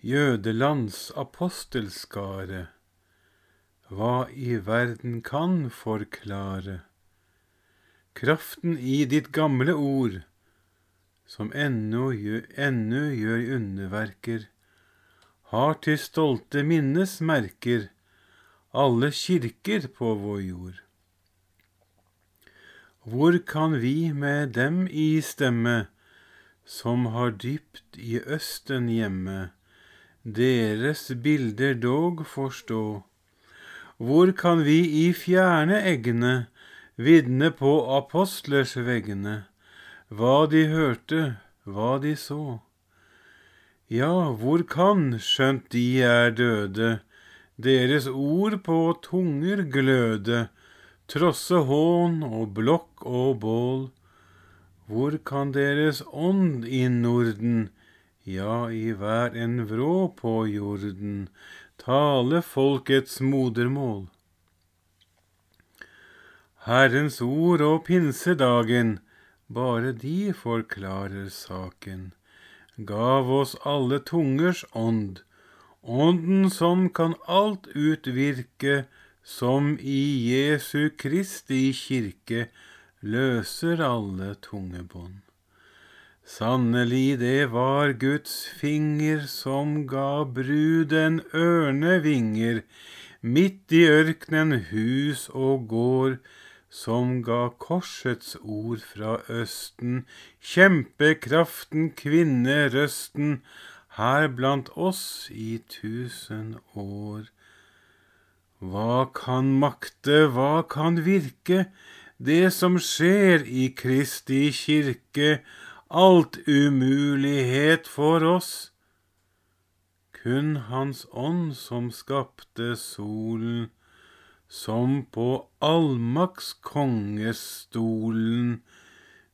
Jødelands apostelskare, hva i verden kan forklare kraften i ditt gamle ord, som ennå gjør, ennå gjør underverker, har til stolte minnes merker alle kirker på vår jord. Hvor kan vi med dem i stemme, som har dypt i Østen hjemme, deres bilder dog forstå? Hvor kan vi i fjerne eggene vitne på apostlers vegne, hva de hørte, hva de så? Ja, hvor kan, skjønt de er døde, deres ord på tunger gløde, trosse hån og blokk og bål? Hvor kan deres ånd i Norden, ja, i hver en vrå på jorden, tale folkets modermål? Herrens ord og pinsedagen, bare de forklarer saken, gav oss alle tungers ånd, ånden som kan alt utvirke, som i Jesu Kristi kirke løser alle tungebånd. Sannelig, det var Guds finger som ga bruden ørnevinger, midt i ørkenen hus og gård, som ga korsets ord fra Østen, kjempekraften, kvinnerøsten, her blant oss i tusen år. Hva kan makte, hva kan virke, det som skjer i Kristi kirke, alt umulighet for oss? Kun Hans ånd som skapte solen, som på allmakts kongestolen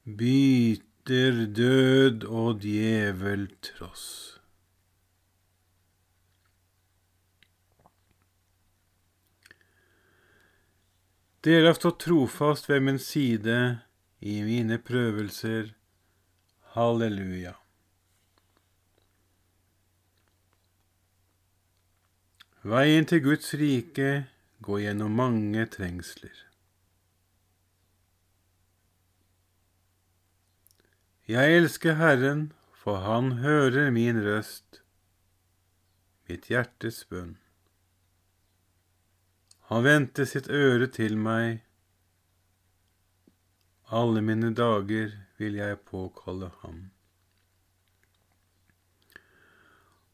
byter død og djevel tross. Dere har stått trofast ved min side i mine prøvelser. Halleluja. Veien til Guds rike går gjennom mange trengsler. Jeg elsker Herren, for Han hører min røst, mitt hjertes bønn. Han vendte sitt øre til meg. Alle mine dager vil jeg påkalle ham.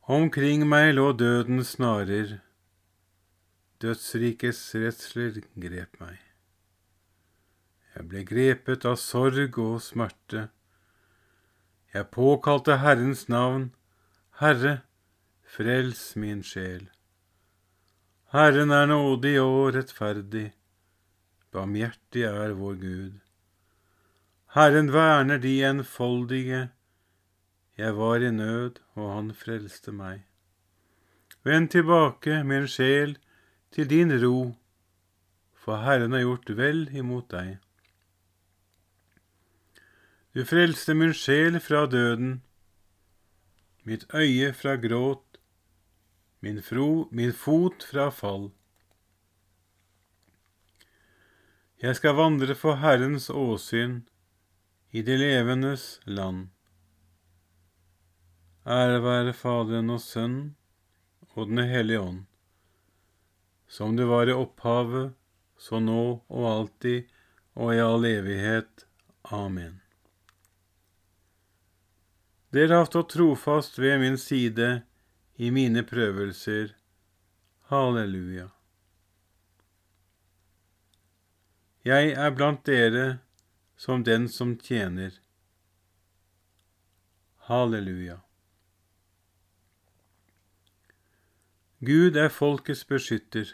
Omkring meg lå dødens snarer. Dødsrikets redsler grep meg. Jeg ble grepet av sorg og smerte. Jeg påkalte Herrens navn. Herre, frels min sjel. Herren er nådig og rettferdig. Barmhjertig er vår Gud. Herren verner de enfoldige. Jeg var i nød, og han frelste meg. Vend tilbake, min sjel, til din ro, for Herren har gjort vel imot deg. Du frelste min sjel fra døden, mitt øye fra gråt, min, fro, min fot fra fall. Jeg skal vandre for Herrens åsyn i de levendes land. Ære være Faderen og Sønnen og Den hellige ånd, som det var i opphavet, så nå og alltid og i all evighet. Amen. Dere har stått trofast ved min side i mine prøvelser. Halleluja. Jeg er blant dere som den som tjener. Halleluja. Gud er folkets beskytter.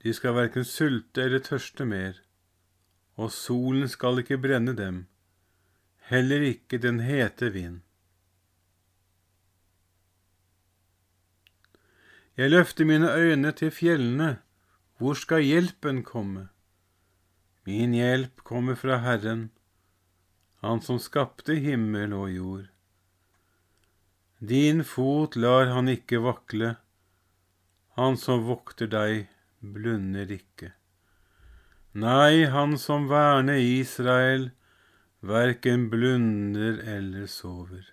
De skal verken sulte eller tørste mer, og solen skal ikke brenne dem, heller ikke den hete vind. Jeg løfter mine øyne til fjellene, hvor skal hjelpen komme? Min hjelp kommer fra Herren, Han som skapte himmel og jord. Din fot lar han ikke vakle, Han som vokter deg blunder ikke. Nei, han som verner Israel, verken blunder eller sover.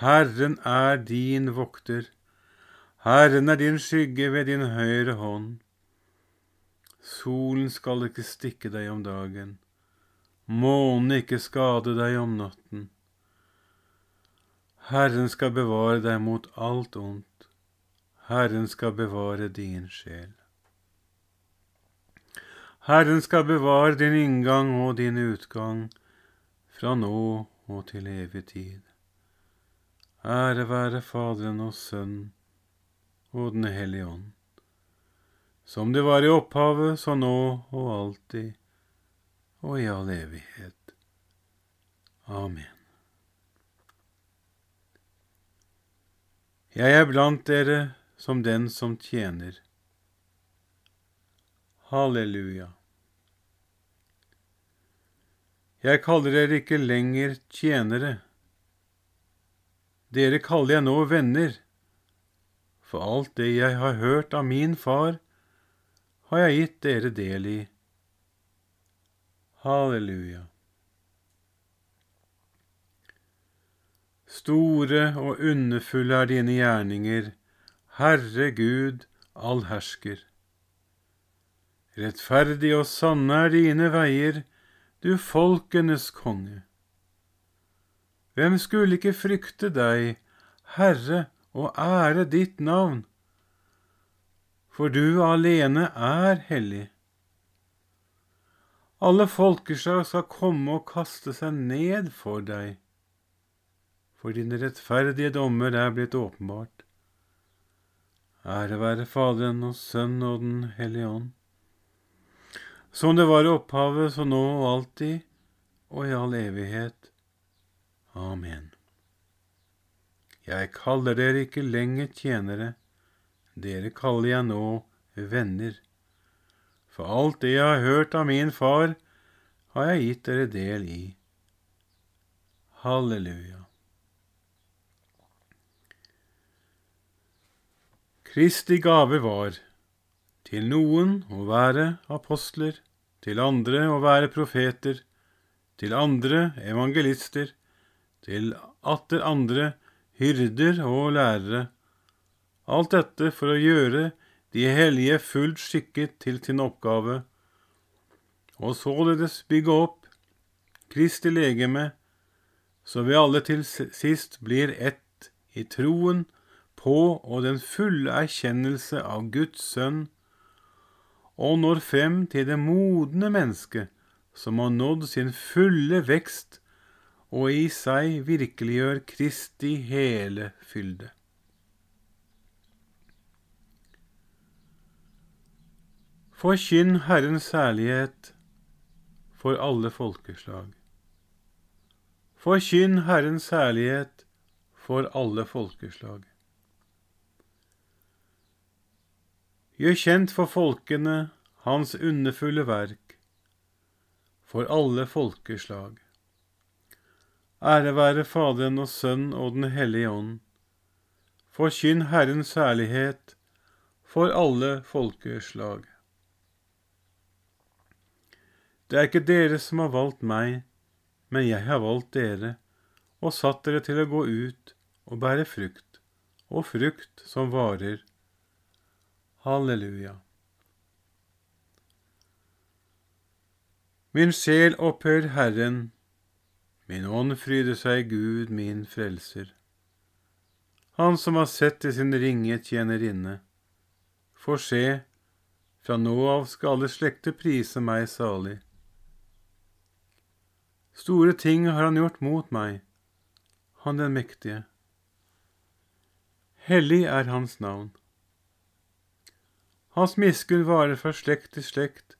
Herren er din vokter, Herren er din skygge ved din høyre hånd. Solen skal ikke stikke deg om dagen, månen ikke skade deg om natten. Herren skal bevare deg mot alt ondt, Herren skal bevare din sjel. Herren skal bevare din inngang og din utgang fra nå og til evig tid. Ære være Faderen og Sønnen og Den hellige ånd, som det var i opphavet, så nå og alltid og i all evighet. Amen. Jeg er blant dere som den som tjener. Halleluja. Jeg kaller dere ikke lenger tjenere. Dere kaller jeg nå venner, for alt det jeg har hørt av min far, har jeg gitt dere del i. Halleluja. Store og underfulle er dine gjerninger, Herre Gud allhersker. Rettferdig og sanne er dine veier, du folkenes konge. Hvem skulle ikke frykte deg, Herre, og ære ditt navn? For du alene er hellig. Alle folkeslag skal komme og kaste seg ned for deg, for dine rettferdige dommer er blitt åpenbart. Ære være Faderen og Sønnen og Den hellige ånd som det var i opphavet, så nå og alltid, og i all evighet. Amen. Jeg kaller dere ikke lenger tjenere, dere kaller jeg nå venner. For alt det jeg har hørt av min far, har jeg gitt dere del i. Halleluja. Kristi gave var til noen å være apostler, til andre å være profeter, til andre evangelister, til atter andre hyrder og lærere. Alt dette for å gjøre de hellige fullt skikket til sin oppgave, og således bygge opp Kristi legeme, så vi alle til sist blir ett i troen på og den fulle erkjennelse av Guds sønn, og når frem til det modne mennesket som har nådd sin fulle vekst og i seg virkeliggjør Kristi hele fylde. Forkynn Herrens særlighet for alle folkeslag. Forkynn Herrens særlighet for alle folkeslag. Gjør kjent for folkene hans underfulle verk, for alle folkeslag. Ære være Faderen og Sønnen og Den hellige ånd. Forkynn Herrens særlighet for alle folkeslag. Det er ikke dere som har valgt meg, men jeg har valgt dere og satt dere til å gå ut og bære frukt, og frukt som varer Halleluja. Min sjel opphør Herren, min ånd fryder seg Gud, min frelser. Han som har sett til sin ringe tjenerinne. For se, fra nå av skal alle slekter prise meg salig. Store ting har han gjort mot meg, han den mektige. Hellig er hans navn. Hans miskunn varer fra slekt til slekt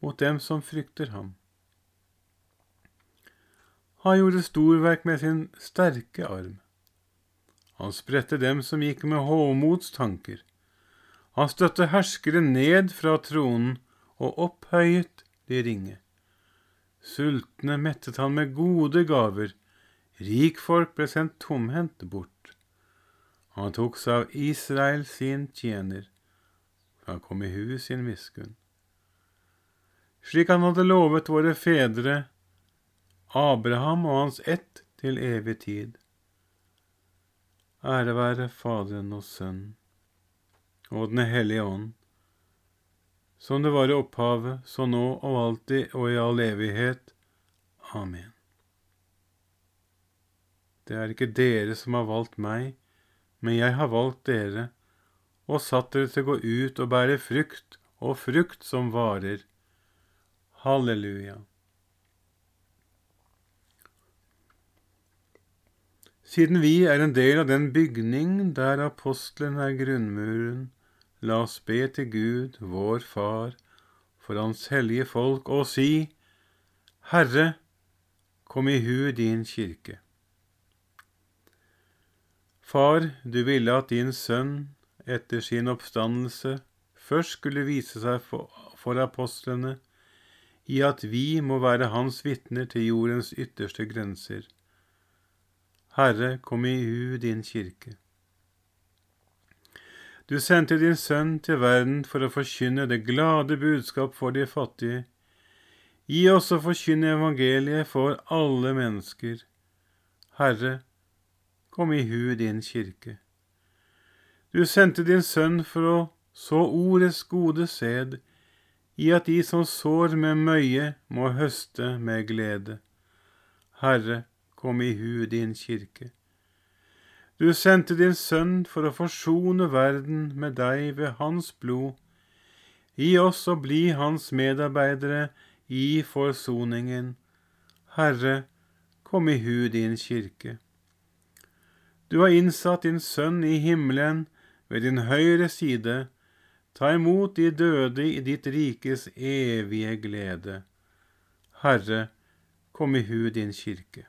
mot dem som frykter ham. Han gjorde storverk med sin sterke arm. Han spredte dem som gikk med hovmods tanker. Han støtte herskere ned fra tronen og opphøyet de ringe. Sultne mettet han med gode gaver, rikfolk ble sendt tomhendte bort. Han tok seg av Israel sin tjener, for han kom i hu sin miskunn. Slik han hadde lovet våre fedre, Abraham og hans ett til evig tid. Ære være Faderen og Sønnen og Den hellige ånd, som det var i opphavet, så nå og alltid og i all evighet. Amen. Det er ikke dere som har valgt meg, men jeg har valgt dere og satt dere til å gå ut og bære frukt, og frukt som varer. Halleluja. Siden vi er en del av den bygning der apostelen er grunnmuren, La oss be til Gud, vår Far, for Hans hellige folk, og si, Herre, kom i hu din kirke. Far, du ville at din sønn etter sin oppstandelse først skulle vise seg for, for apostlene i at vi må være hans vitner til jordens ytterste grenser. Herre, kom i hu din kirke. Du sendte din sønn til verden for å forkynne det glade budskap for de fattige. Gi oss å forkynne evangeliet for alle mennesker. Herre, kom i hu din kirke. Du sendte din sønn for å så ordets gode sæd, i at de som sår med møye, må høste med glede. Herre, kom i hu din kirke. Du sendte din sønn for å forsone verden med deg ved hans blod. Gi oss å bli hans medarbeidere i forsoningen. Herre, kom i hu din kirke. Du har innsatt din sønn i himmelen ved din høyre side. Ta imot de døde i ditt rikes evige glede. Herre, kom i hu din kirke.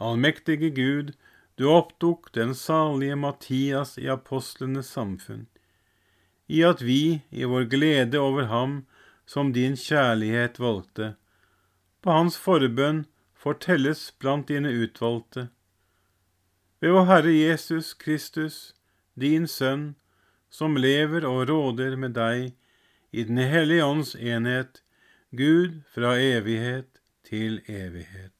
Allmektige Gud, du opptok den salige Mattias i apostlenes samfunn, i at vi, i vår glede over ham som din kjærlighet valgte, på hans forbønn fortelles blant dine utvalgte. Ved vår Herre Jesus Kristus, din Sønn, som lever og råder med deg i Den hellige ånds enhet, Gud fra evighet til evighet.